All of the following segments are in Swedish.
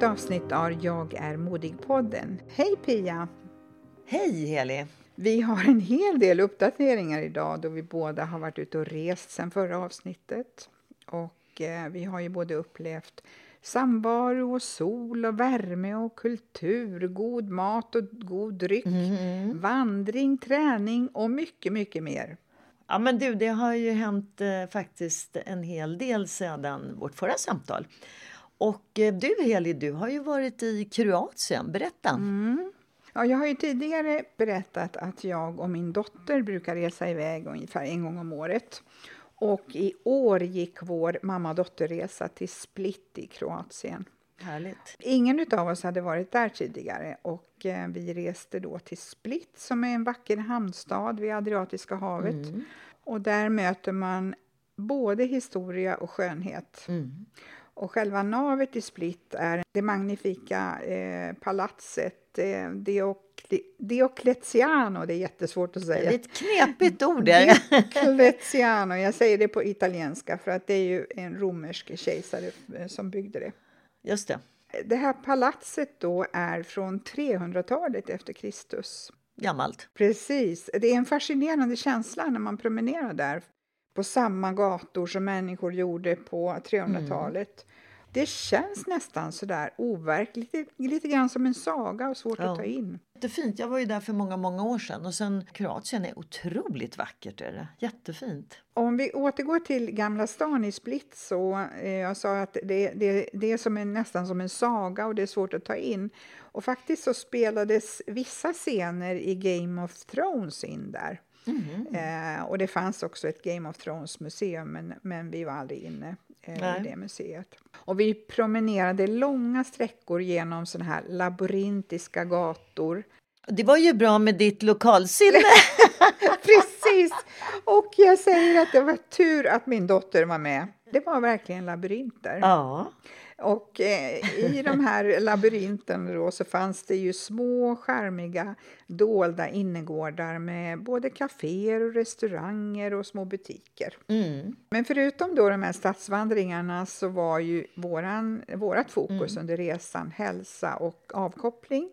ett avsnitt av Jag är modig-podden. Hej Pia! Hej Heli! Vi har en hel del uppdateringar idag då vi båda har varit ute och rest sedan förra avsnittet. Och eh, vi har ju både upplevt samvaro och sol och värme och kultur, god mat och god dryck, Mm. vandring, träning och mycket, mycket mer. Ja men du, det har ju hänt eh, faktiskt en hel del sedan vårt förra samtal. Och eh, du Heli, du har ju varit i Kroatien. Berätta! Mm. Ja, jag har ju tidigare berättat att jag och min dotter brukar resa iväg ungefär en gång om året. Och i år gick vår mamma-dotterresa till Split i Kroatien. Härligt! Ingen av oss hade varit där tidigare och eh, vi reste då till Split som är en vacker hamnstad vid Adriatiska havet. Mm. Och där möter man både historia och skönhet. Mm. Och själva navet i Split är det magnifika eh, palatset eh, Diokle-. Det är jättesvårt att Det är säga. ett knepigt ord. där. Diocletiano, jag säger det på italienska för att det är ju en romersk kejsare eh, som byggde det. Just det, Det här palatset då är från 300-talet efter Kristus. gammalt. Precis. Det är en fascinerande känsla när man promenerar där på samma gator som människor gjorde på 300-talet. Det känns nästan sådär overkligt, lite, lite grann som en saga och svårt Ja. att ta in. Jättefint. Jag var ju där för många, många år sedan. Och sen Kroatien är otroligt vackert. Är det. Jättefint. Om vi återgår till Gamla stan i Split så eh, jag sa att det, det, det är som en, nästan som en saga och det är svårt att ta in. Och faktiskt så spelades vissa scener i Game of Thrones in där. Eh, och det fanns också ett Game of Thrones museum men, men vi var aldrig inne eh, i Nej. det museet. Och vi promenerade långa sträckor genom sådana här labyrintiska gator. Det var ju bra med ditt lokalsinne. Precis! Och jag säger att det var tur att min dotter var med. Det var verkligen labyrinter. ja. Och eh, i de här labyrinterna då så fanns det ju små charmiga dolda innergårdar med både kaféer och restauranger och små butiker. Mm. Men förutom då de här stadsvandringarna så var ju våran, vårat fokus under resan hälsa och avkoppling.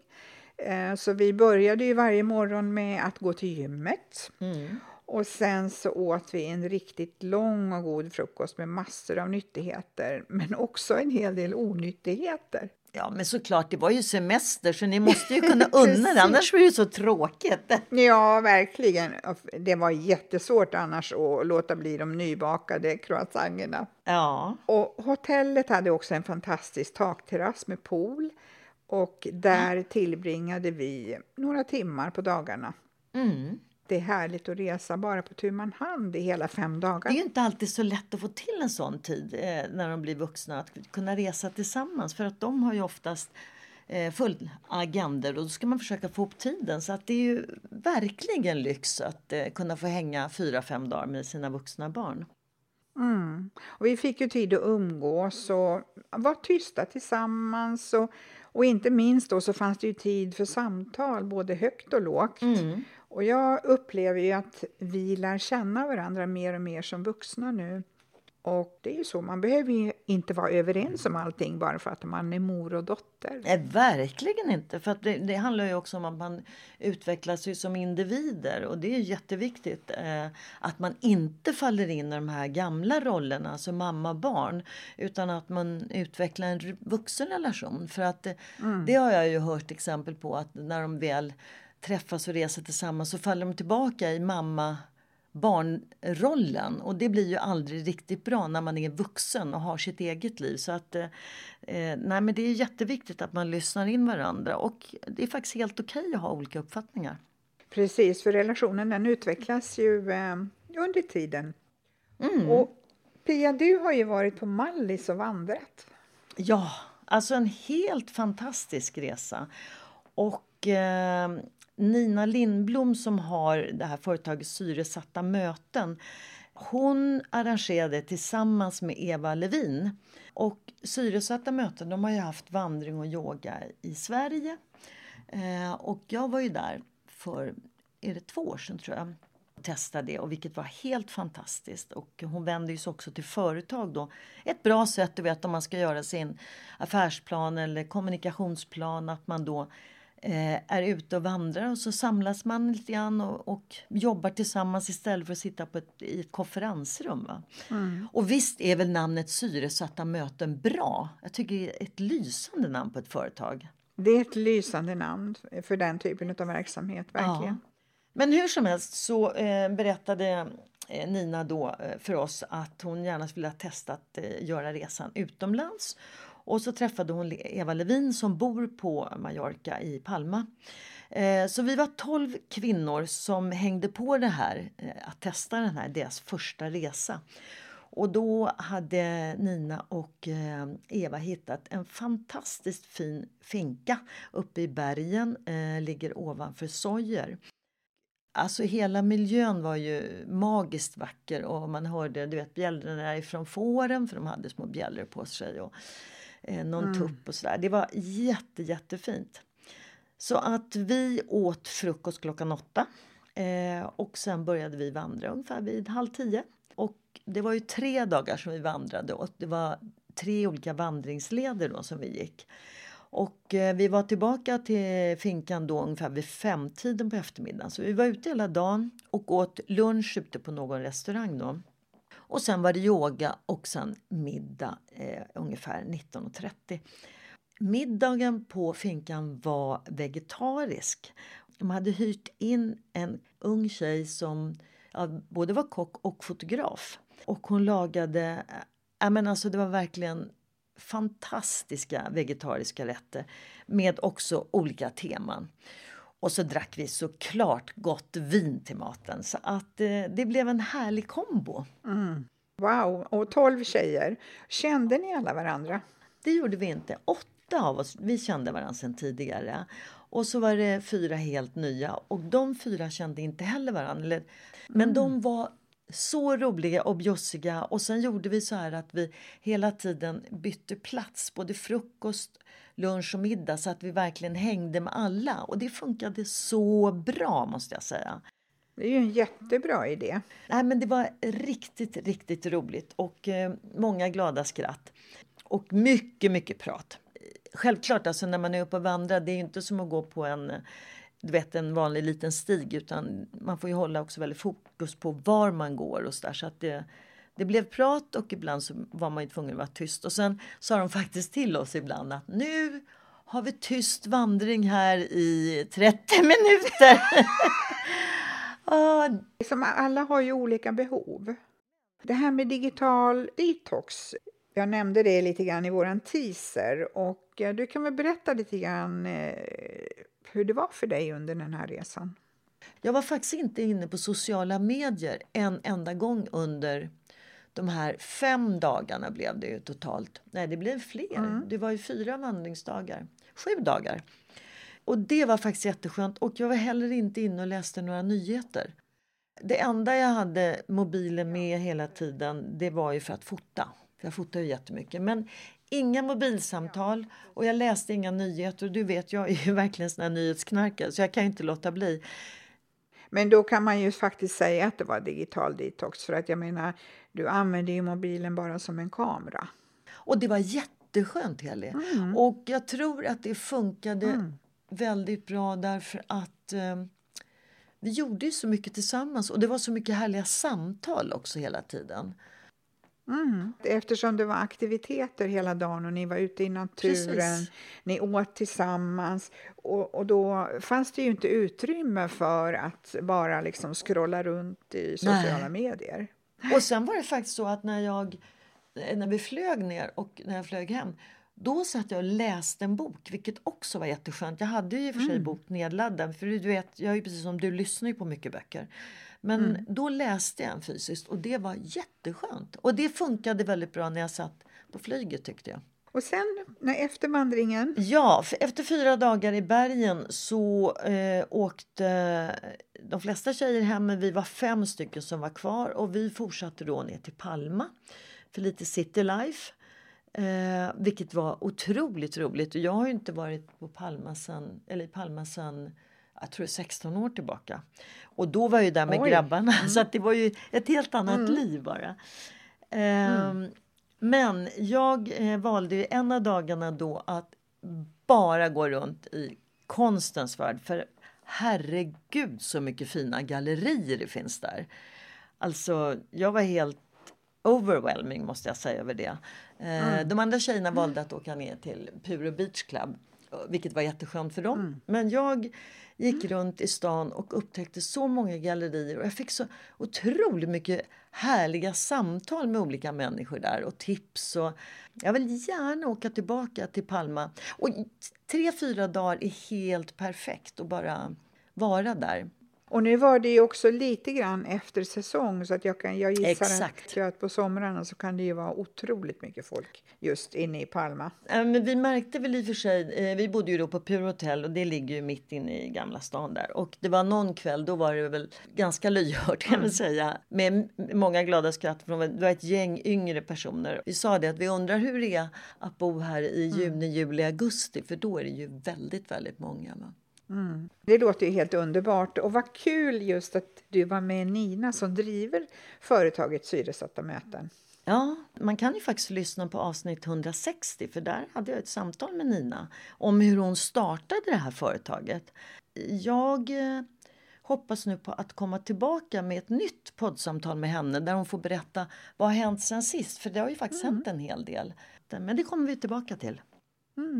Eh, Så vi började ju varje morgon med att gå till gymmet. Mm. Och sen så åt vi en riktigt lång och god frukost med massor av nyttigheter, men också en hel del onyttigheter. Ja, men såklart, det var ju semester så ni måste ju kunna unna det, annars blir det så tråkigt. Ja, verkligen. Det var jättesvårt annars att låta bli de nybakade croissangerna. Ja, Och hotellet hade också en fantastisk takterrass med pool och där tillbringade vi några timmar på dagarna. mm. Det är härligt att resa bara på tu man hand i hela fem dagar. det är ju inte alltid så lätt att få till en sån tid eh, när de blir vuxna, att kunna resa tillsammans för att de har ju oftast eh, full agender och då ska man försöka få upp tiden så att det är ju verkligen lyx att eh, kunna få hänga fyra, fem dagar med sina vuxna barn. Mm. Och vi fick ju tid att umgås och vara tysta tillsammans. Och, och inte minst då så fanns det ju tid för samtal, både högt och lågt. Mm. Och jag upplever ju att vi lär känna varandra mer och mer som vuxna nu. Och det är ju så, man behöver ju inte vara överens om allting bara för att man är mor och dotter. Nej, verkligen inte. För det, det, handlar ju också om att man utvecklas ju som individer och det är jätteviktigt eh, att man inte faller in i de här gamla rollerna, alltså mamma och barn, utan att man utvecklar en vuxen relation. För att mm. det har jag ju hört exempel på att när de väl träffas och reser tillsammans så faller de tillbaka i mamma barnrollen och det blir ju aldrig riktigt bra när man är vuxen och har sitt eget liv. Så att, eh, eh, nej men det är jätteviktigt att man lyssnar in varandra och det är faktiskt helt okej okay att ha olika uppfattningar. Precis, för relationen den utvecklas ju eh, under tiden. Mm. Och Pia, du har ju varit på Mallis och vandrat. Ja, alltså en helt fantastisk resa. Och eh, Nina Lindblom som har det här företaget Syresatta möten hon arrangerade tillsammans med Eva Levin. Och Syresatta möten de har ju haft vandring och yoga i Sverige. Eh, och jag var ju där för är det två år sedan tror jag testade det och vilket var helt fantastiskt. Och hon vänder sig också till företag då. Ett bra sätt du vet om man ska göra sin affärsplan eller kommunikationsplan att man då är ute och vandrar och så samlas man lite grann och, och jobbar tillsammans istället för att sitta på ett, i ett konferensrum. Mm. Och visst är väl namnet Syresatta möten bra? Jag tycker det är ett lysande namn på ett företag. Det är ett lysande namn för den typen av verksamhet, verkligen. Ja. Men hur som helst så eh, berättade eh, Nina då eh, för oss att hon gärna skulle ha testat eh, göra resan utomlands och så träffade hon Eva Levin som bor på Mallorca i Palma. Eh, så vi var 12 kvinnor som hängde på det här eh, att testa den här, deras första resa. Och då hade Nina och eh, Eva hittat en fantastiskt fin finka uppe i bergen, ligger ovanför Sojer. Alltså hela miljön var ju magiskt vacker och man hörde du vet bjällrorna ifrån fåren för de hade små bjällror på sig. Och eh, någon mm. tupp och sådär. Det var jätte, jättefint. Så att vi åt frukost klockan åtta eh, och sen började vi vandra ungefär vid halv tio. Och det var ju tre dagar som vi vandrade och det var tre olika vandringsleder då som vi gick. Och eh, vi var tillbaka till finkan då ungefär vid femtiden på eftermiddagen. Så vi var ute hela dagen och åt lunch ute på någon restaurang då. Och sen var det yoga och sen middag eh, ungefär 19.30. Middagen på finkan var vegetarisk. De hade hyrt in en ung tjej som ja, både var kock och fotograf. Och hon lagade, eh, ja, men alltså det var verkligen fantastiska vegetariska rätter med också olika teman. Och så drack vi såklart gott vin till maten. Så att eh, det blev en härlig kombo. Mm. Wow! Och tolv tjejer. Kände ni alla varandra? Det gjorde vi inte. Åtta av oss vi kände varandra sedan tidigare. Och så var det fyra helt nya. Och de fyra kände inte heller varandra. Men mm. de var så roliga och bjussiga. Och sen gjorde vi så här att vi hela tiden bytte plats, både frukost, lunch och middag så att vi verkligen hängde med alla. Och det funkade så bra måste jag säga. Det är ju en jättebra idé. Nej, men det var riktigt, riktigt roligt och eh, många glada skratt. Och mycket, mycket prat. Självklart, alltså när man är uppe och vandrar, det är inte som att gå på en du vet, en vanlig liten stig utan man får ju hålla också väldigt fokus på var man går och så där. Så att det, det blev prat och ibland så var man ju tvungen att vara tyst. Och sen sa de faktiskt till oss ibland att nu har vi tyst vandring här i 30 minuter. ah. Som alla har ju olika behov. Det här med digital detox, jag nämnde det lite grann i våran teaser och eh, du kan väl berätta lite grann eh, hur det var för dig under den här resan? Jag var faktiskt inte inne på sociala medier en enda gång under de här fem dagarna blev det ju totalt. Nej, det blev fler. Mm. Det var ju fyra vandringsdagar. Sju dagar. Och det var faktiskt jätteskönt. Och jag var heller inte inne och läste några nyheter. Det enda jag hade mobilen med hela tiden, det var ju för att fota. För jag fotar ju jättemycket. Men inga mobilsamtal och jag läste inga nyheter. Och du vet, jag är ju verkligen sån här nyhetsknarkare så jag kan inte låta bli. Men då kan man ju faktiskt säga att det var digital detox för att jag menar, du använder ju mobilen bara som en kamera. Och det var jätteskönt Heli. Mm. Och jag tror att det funkade mm. väldigt bra därför att eh, vi gjorde så mycket tillsammans och det var så mycket härliga samtal också hela tiden. Mm. Eftersom det var aktiviteter hela dagen och ni var ute i naturen, Precis. ni åt tillsammans och, och då fanns det ju inte utrymme för att bara liksom scrolla runt i sociala Nej. medier. Och sen var det faktiskt så att när jag när vi flög ner och när jag flög hem då satt jag och läste en bok, vilket också var jätteskönt. Jag hade ju i och för sig mm. bok nedladdad, för du vet, jag är precis som du lyssnar ju på mycket böcker. Men mm. då läste jag en fysiskt och det var jätteskönt. Och det funkade väldigt bra när jag satt på flyget tyckte jag. Och sen när, efter vandringen? Ja, efter fyra dagar i bergen så eh, åkte de flesta tjejer hem, men vi var fem stycken som var kvar och vi fortsatte då ner till Palma för lite citylife. Eh, vilket var otroligt roligt. jag har inte varit på Palma sen, eller i Palma sen jag tror 16 år tillbaka. Och då var jag där med Oj. grabbarna mm. så det var ju ett helt annat mm. liv bara. Eh, mm. Men jag eh, valde en av dagarna då att bara gå runt i konstens värld. För herregud så mycket fina gallerier det finns där. Alltså, jag var helt overwhelming måste jag säga över det. Eh, mm. De andra tjejerna valde att åka ner till Puro Beach Club, vilket var jätteskönt för dem. Mm. Men jag gick mm. runt i stan och upptäckte så många gallerier och jag fick så otroligt mycket härliga samtal med olika människor där och tips. Och jag vill gärna åka tillbaka till Palma. Och tre, fyra dagar är helt perfekt att bara vara där. Och nu var det ju också lite grann efter säsong så att jag, kan, jag gissar Exakt. att på somrarna så kan det ju vara otroligt mycket folk just inne i Palma. Men vi märkte väl i och för sig, eh, vi bodde ju då på Pure Hotel och det ligger ju mitt inne i Gamla stan där och det var någon kväll, då var det väl ganska lyhört kan man mm. säga med många glada skratt från det var ett gäng yngre personer. Vi sa det att vi undrar hur det är att bo här i mm. juni, juli, augusti för då är det ju väldigt, väldigt många. Va? Mm. Det låter ju helt underbart. Och vad kul just att du var med Nina som driver företaget Syresatta möten. Ja, man kan ju faktiskt lyssna på avsnitt 160 för där hade jag ett samtal med Nina om hur hon startade det här företaget. Jag eh, hoppas nu på att komma tillbaka med ett nytt poddsamtal med henne där hon får berätta vad har hänt sen sist, för det har ju faktiskt mm. hänt en hel del. Men det kommer vi tillbaka till. Mm.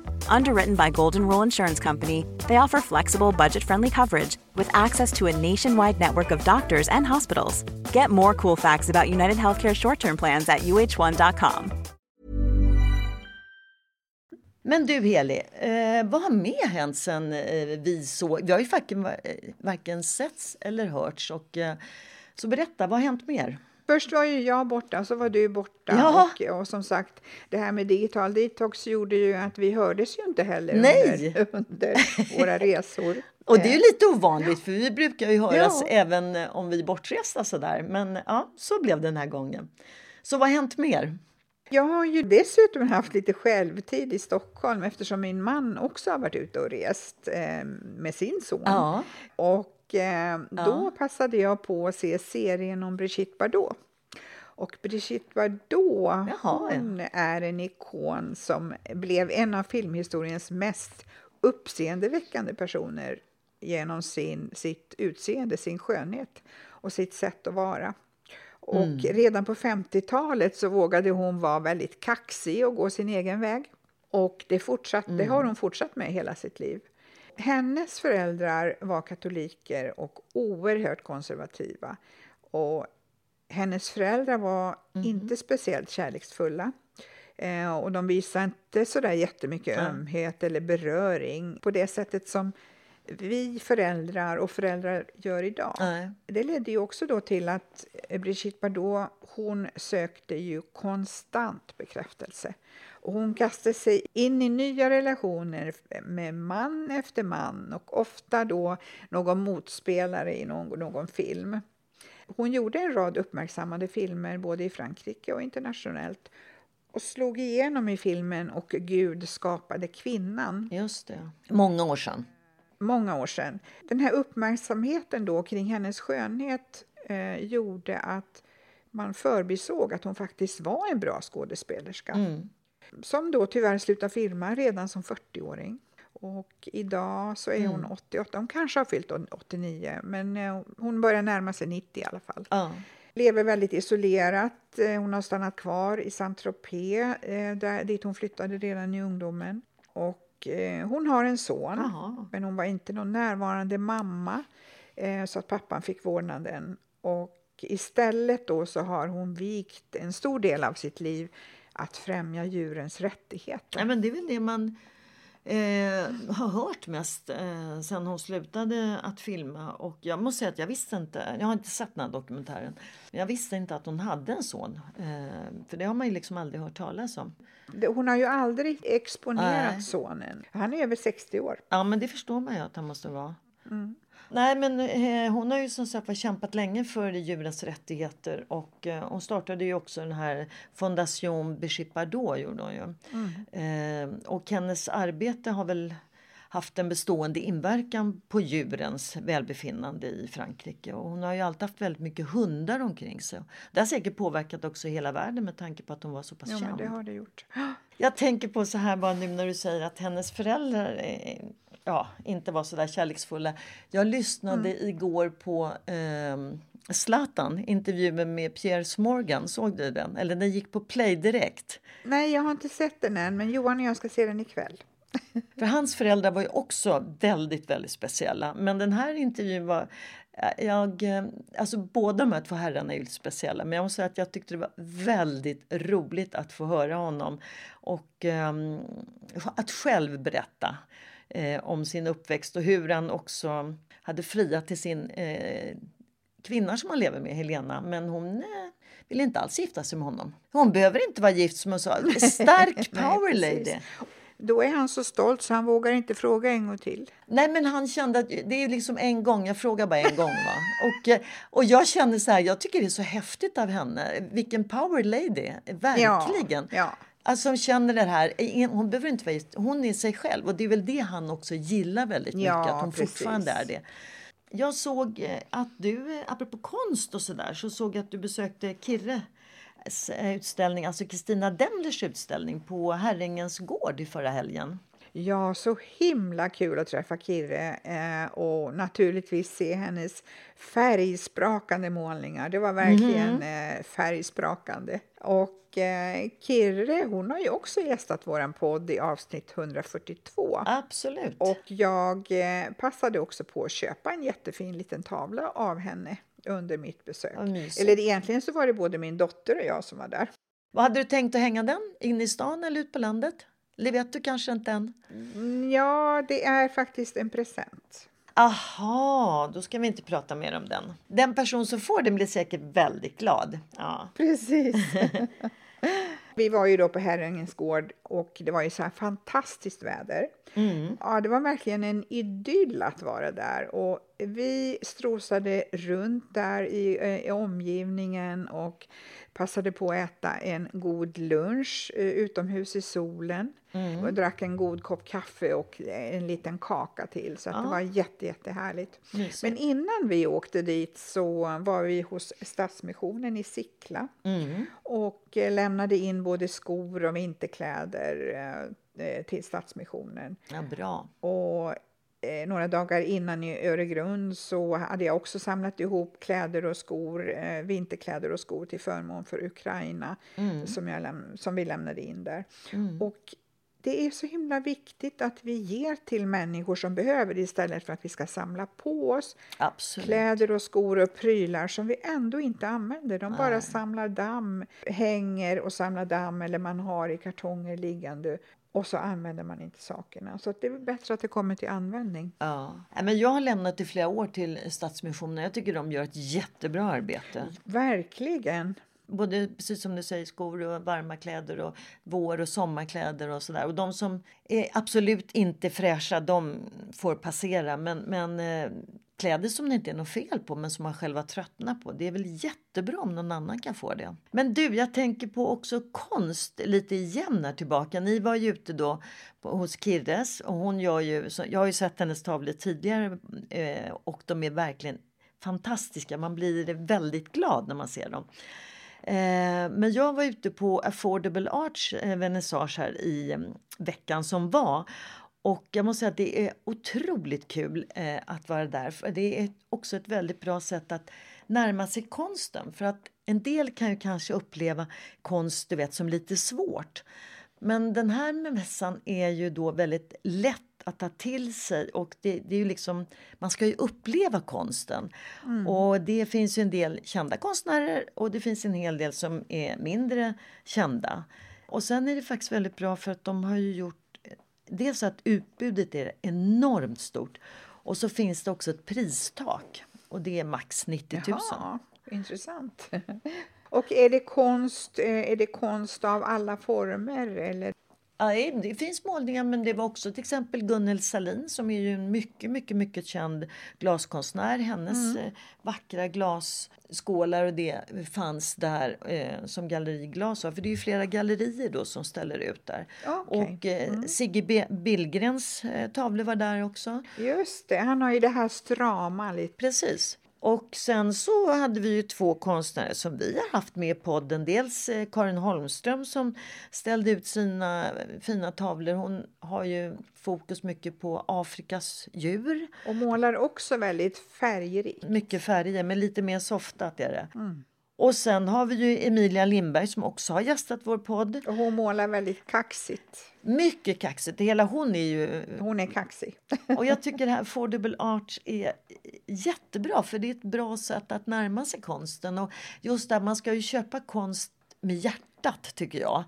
Underwritten by Golden Rule Insurance Company, they offer flexible, budget friendly coverage with access to a nationwide network of doctors and hospitals. Get more cool facts about United Healthcare short term plans at uh1.com. Men du Heli, eh, vad har mer hänt sen eh, vi såg? Vi har ju varken, eh, varken setts eller hörts. Och, eh, så berätta, vad har hänt mer? Först var ju jag borta, så var du borta. Ja. Och, och som sagt, det här med digital detox gjorde ju att vi hördes ju inte heller. Under, under våra resor. Och det är ju lite ovanligt för vi brukar ju höras Ja. även eh, om vi är bortresta sådär. Men ja, så blev det den här gången. Så vad har hänt mer? Jag har ju dessutom haft lite självtid i Stockholm eftersom min man också har varit ute och rest eh, med sin son. Ja. Och eh, då Ja. passade jag på att se serien om Brigitte Bardot. Och Brigitte Bardot, Jaha, ja. hon är en ikon som blev en av filmhistoriens mest uppseendeväckande personer genom sin, sitt utseende, sin skönhet och sitt sätt att vara. Och Mm. redan på 50-talet så vågade hon vara väldigt kaxig och gå sin egen väg. Och det, fortsatt, det Mm. har hon fortsatt med hela sitt liv. Hennes föräldrar var katoliker och oerhört konservativa. Och hennes föräldrar var Mhm. inte speciellt kärleksfulla. Eh, och de visade inte så där jättemycket Nej. ömhet eller beröring på det sättet som vi föräldrar och föräldrar gör idag. Nej. Det ledde ju också då till att Brigitte Bardot hon sökte ju konstant bekräftelse. Och hon kastade sig in i nya relationer med man efter man och ofta då någon motspelare i någon, någon film. Hon gjorde en rad uppmärksammade filmer både i Frankrike och internationellt och slog igenom i filmen Och Gud skapade kvinnan Just det. Många år sedan. många år sedan. Den här uppmärksamheten då kring hennes skönhet eh, gjorde att man förbisåg att hon faktiskt var en bra skådespelerska. Mm. Som då tyvärr slutade filma redan som 40-åring. Och idag så är hon Mm. 88, hon kanske har fyllt 89 men eh, hon börjar närma sig 90 i alla fall. Ja. Lever väldigt isolerat. Eh, Hon har stannat kvar i Saint-Tropez, eh, där, dit hon flyttade redan i ungdomen. Och hon har en son, Jaha. men hon var inte någon närvarande mamma, så att pappan fick vårdnaden. Och istället då så har hon vikt en stor del av sitt liv att främja djurens rättigheter. Nej, men det är väl det man eh, har hört mest eh, sen hon slutade att filma. Och jag måste säga att jag visste inte, jag har inte sett den här dokumentären, men jag visste inte att hon hade en son. Eh, för det har man ju liksom aldrig hört talas om. Hon har ju aldrig exponerat Nej. sonen. Han är över 60 år. Ja, men det förstår man ju att han måste vara. Mm. Nej, men eh, hon har ju som sagt kämpat länge för djurens rättigheter och eh, hon startade ju också den här Fondation Brigitte Bardot gjorde hon ju. Eh, och hennes arbete har väl haft en bestående inverkan på djurens välbefinnande i Frankrike. Och hon har ju alltid haft väldigt mycket hundar omkring sig. Det har säkert påverkat också hela världen med tanke på att hon var så pass Ja, känd. det har det gjort. Jag tänker på så här bara nu när du säger att hennes föräldrar ja, inte var så där kärleksfulla. Jag lyssnade igår på eh, Zlatan, intervjun med Piers Morgan. Såg du den? Eller den gick på Play direkt. Nej, jag har inte sett den än, men Johan och jag ska se den ikväll. För hans föräldrar var ju också väldigt, väldigt speciella. Men den här intervjun var... eh, Jag, eh, alltså båda de här två herrarna är ju speciella men jag måste säga att jag tyckte det var väldigt roligt att få höra honom och ehm, att själv berätta eh, om sin uppväxt och hur han också hade friat till sin eh, kvinna som han lever med, Helena, men hon eh, ville inte alls gifta sig med honom. Hon behöver inte vara gift som hon sa. Stark power lady. Då är han så stolt så han vågar inte fråga en gång till. Nej men han kände att det är liksom en gång, jag frågar bara en gång va. Och, eh, och jag känner så här, jag tycker det är så häftigt av henne. Vilken power lady, verkligen. Ja, ja. Alltså hon känner det här, hon behöver inte vara gift, hon är sig själv och det är väl det han också gillar väldigt mycket, Ja, att hon precis. fortfarande är det. Jag såg eh, att du, eh, apropå konst och sådär, så såg jag att du besökte Kirres eh, utställning, alltså Kristina Demlers utställning på Herrängens gård i förra helgen. Ja, så himla kul att träffa Kirre eh, och naturligtvis se hennes färgsprakande målningar. Det var verkligen Mhm. eh, färgsprakande. Och eh, Kirre, hon har ju också gästat våran podd i avsnitt 142. Absolut. Och jag eh, passade också på att köpa en jättefin liten tavla av henne under mitt besök. Eller egentligen så var det både min dotter och jag som var där. Vad hade du tänkt att hänga den? In i stan eller ut på landet? Eller vet du kanske inte än? Mm, Ja, det är faktiskt en present. Aha, då ska vi inte prata mer om den. Den person som får den blir säkert väldigt glad. Ja. Precis. Vi var ju då på Herrängens gård och det var ju så här fantastiskt väder. Mm. Ja, det var verkligen en idyll att vara där och vi strosade runt där i, eh, i omgivningen och passade på att äta en god lunch eh, utomhus i solen Mm. och drack en god kopp kaffe och en liten kaka till så att det Ja. var jätte, jättehärligt. Mysigt. Men innan vi åkte dit så var vi hos Stadsmissionen i Sickla Mm. och eh, lämnade in både skor och vinterkläder eh, eh, till Stadsmissionen. Ja, bra. Och eh, några dagar innan i Öregrund så hade jag också samlat ihop kläder och skor, eh, vinterkläder och skor till förmån för Ukraina Mm. som, jag som vi lämnade in där. Mm. Och det är så himla viktigt att vi ger till människor som behöver det istället för att vi ska samla på oss Absolut. kläder och skor och prylar som vi ändå inte använder. De bara Nej. samlar damm, hänger och samlar damm eller man har i kartonger liggande och så använder man inte sakerna. Så det är bättre att det kommer till användning. Ja. Nej, Men jag har lämnat i flera år till Stadsmissionen. Jag tycker de gör ett jättebra arbete. Verkligen. Både precis som du säger skor och varma kläder och vår och sommarkläder och sådär. Och de som är absolut inte fräscha de får passera. Men, men eh, kläder som det inte är något fel på men som man själva tröttnar på. Det är väl jättebra om någon annan kan få det. Men du, jag tänker på också konst lite igen här tillbaka. Ni var ju ute då på, hos Kirres och hon gör ju, jag har ju sett hennes tavlor tidigare eh, och de är verkligen fantastiska. Man blir väldigt glad när man ser dem. Eh, men jag var ute på Affordable Arts eh, vernissage här i mm, veckan som var. Och jag måste säga att det är otroligt kul eh, att vara där. För det är också ett väldigt bra sätt att närma sig konsten. För att en del kan ju kanske uppleva konst du vet, som lite svårt. Men den här mässan är ju då väldigt lätt att ta till sig och det, det är ju liksom, man ska ju uppleva konsten. Och det finns ju en del kända konstnärer och det finns en hel del som är mindre kända. Och sen är det faktiskt väldigt bra för att de har ju gjort dels att utbudet är enormt stort och så finns det också ett pristak och det är max 90 000. Jaha, intressant. Och är det konst, eh, är det konst av alla former? Eller? Ja, det finns målningar men det var också till exempel Gunnel Salin som är ju en mycket, mycket, mycket känd glaskonstnär. Hennes eh, vackra glasskålar och det fanns där eh, som galleriglas. För det är ju flera gallerier då som ställer ut där. Okej. Och eh, Sigge B- Billgrens eh, tavlor var där också. Just det, han har ju det här strama lite. Precis. Och sen så hade vi ju två konstnärer som vi har haft med i podden. Dels eh, Karin Holmström som ställde ut sina eh, fina tavlor. Hon har ju fokus mycket på Afrikas djur. Och målar också väldigt färgrikt. Mycket färger, men lite mer softat är det. Och sen har vi ju Emilia Lindberg som också har gästat vår podd. Och hon målar väldigt kaxigt. Mycket kaxigt. Hela hon är ju Hon är kaxig. Och jag tycker det här Affordable Arts är jättebra för det är ett bra sätt att närma sig konsten. Och just där, man ska ju köpa konst med hjärtat tycker jag.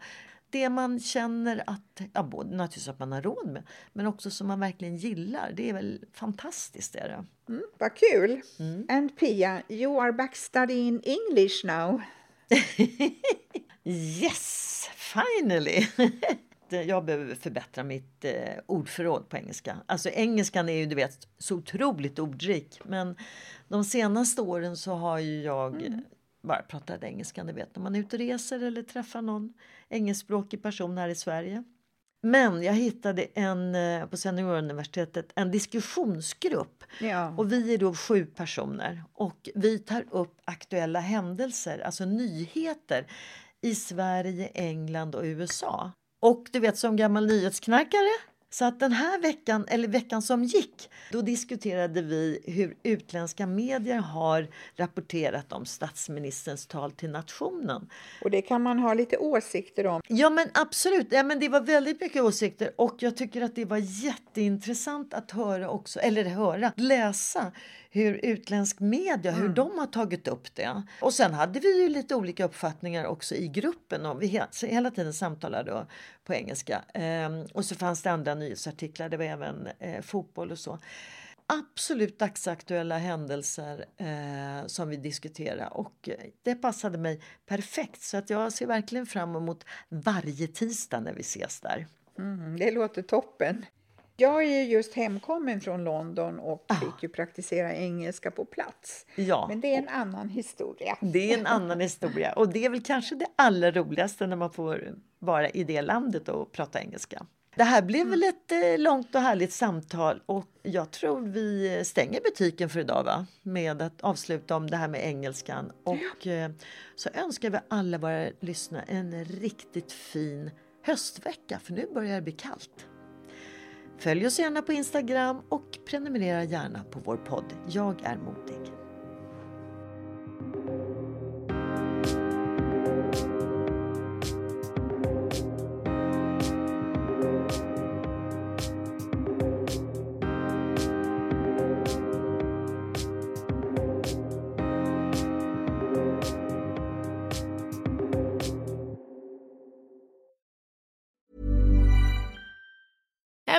Det man känner att, ja, både naturligtvis att man har råd med, men också som man verkligen gillar. Det är väl fantastiskt. Är det. Mm, vad kul! And Pia, you are back studying English now. Yes, finally! Jag behöver förbättra mitt eh, ordförråd på engelska. Alltså engelskan är ju du vet så otroligt ordrik. Men de senaste åren så har jag eh, bara pratat engelska. Ni vet när man är ute och reser eller träffar någon engelskspråkig person här i Sverige. Men jag hittade en, eh, på Senioruniversitetet en diskussionsgrupp Ja. och vi är då sju personer och vi tar upp aktuella händelser, alltså nyheter i Sverige, England och USA. Och du vet som gammal nyhetsknarkare så att den här veckan, eller veckan som gick, då diskuterade vi hur utländska medier har rapporterat om statsministerns tal till nationen. Och det kan man ha lite åsikter om. Ja men absolut, ja, men det var väldigt mycket åsikter och jag tycker att det var jätteintressant att höra också, eller höra, läsa hur utländsk media, hur de har tagit upp det. Och sen hade vi ju lite olika uppfattningar också i gruppen och vi he- hela tiden samtalade då på engelska. Ehm, och så fanns det andra nyhetsartiklar, det var även eh, fotboll och så. absolut dagsaktuella händelser eh, som vi diskuterar och eh, det passade mig perfekt så att jag ser verkligen fram emot varje tisdag när vi ses där. Mm, det låter toppen. Jag är just hemkommen från London och ah. fick ju praktisera engelska på plats. Ja. Men det är en annan historia. Det är en annan historia och det är väl kanske det allra roligaste när man får vara i det landet och prata engelska. Det här blev väl ett eh, långt och härligt samtal och jag tror vi stänger butiken för idag va? med att avsluta om det här med engelskan. Och eh, så önskar vi alla våra lyssnare en riktigt fin höstvecka för nu börjar det bli kallt. Följ oss gärna på Instagram och prenumerera gärna på vår podd Jag är modig.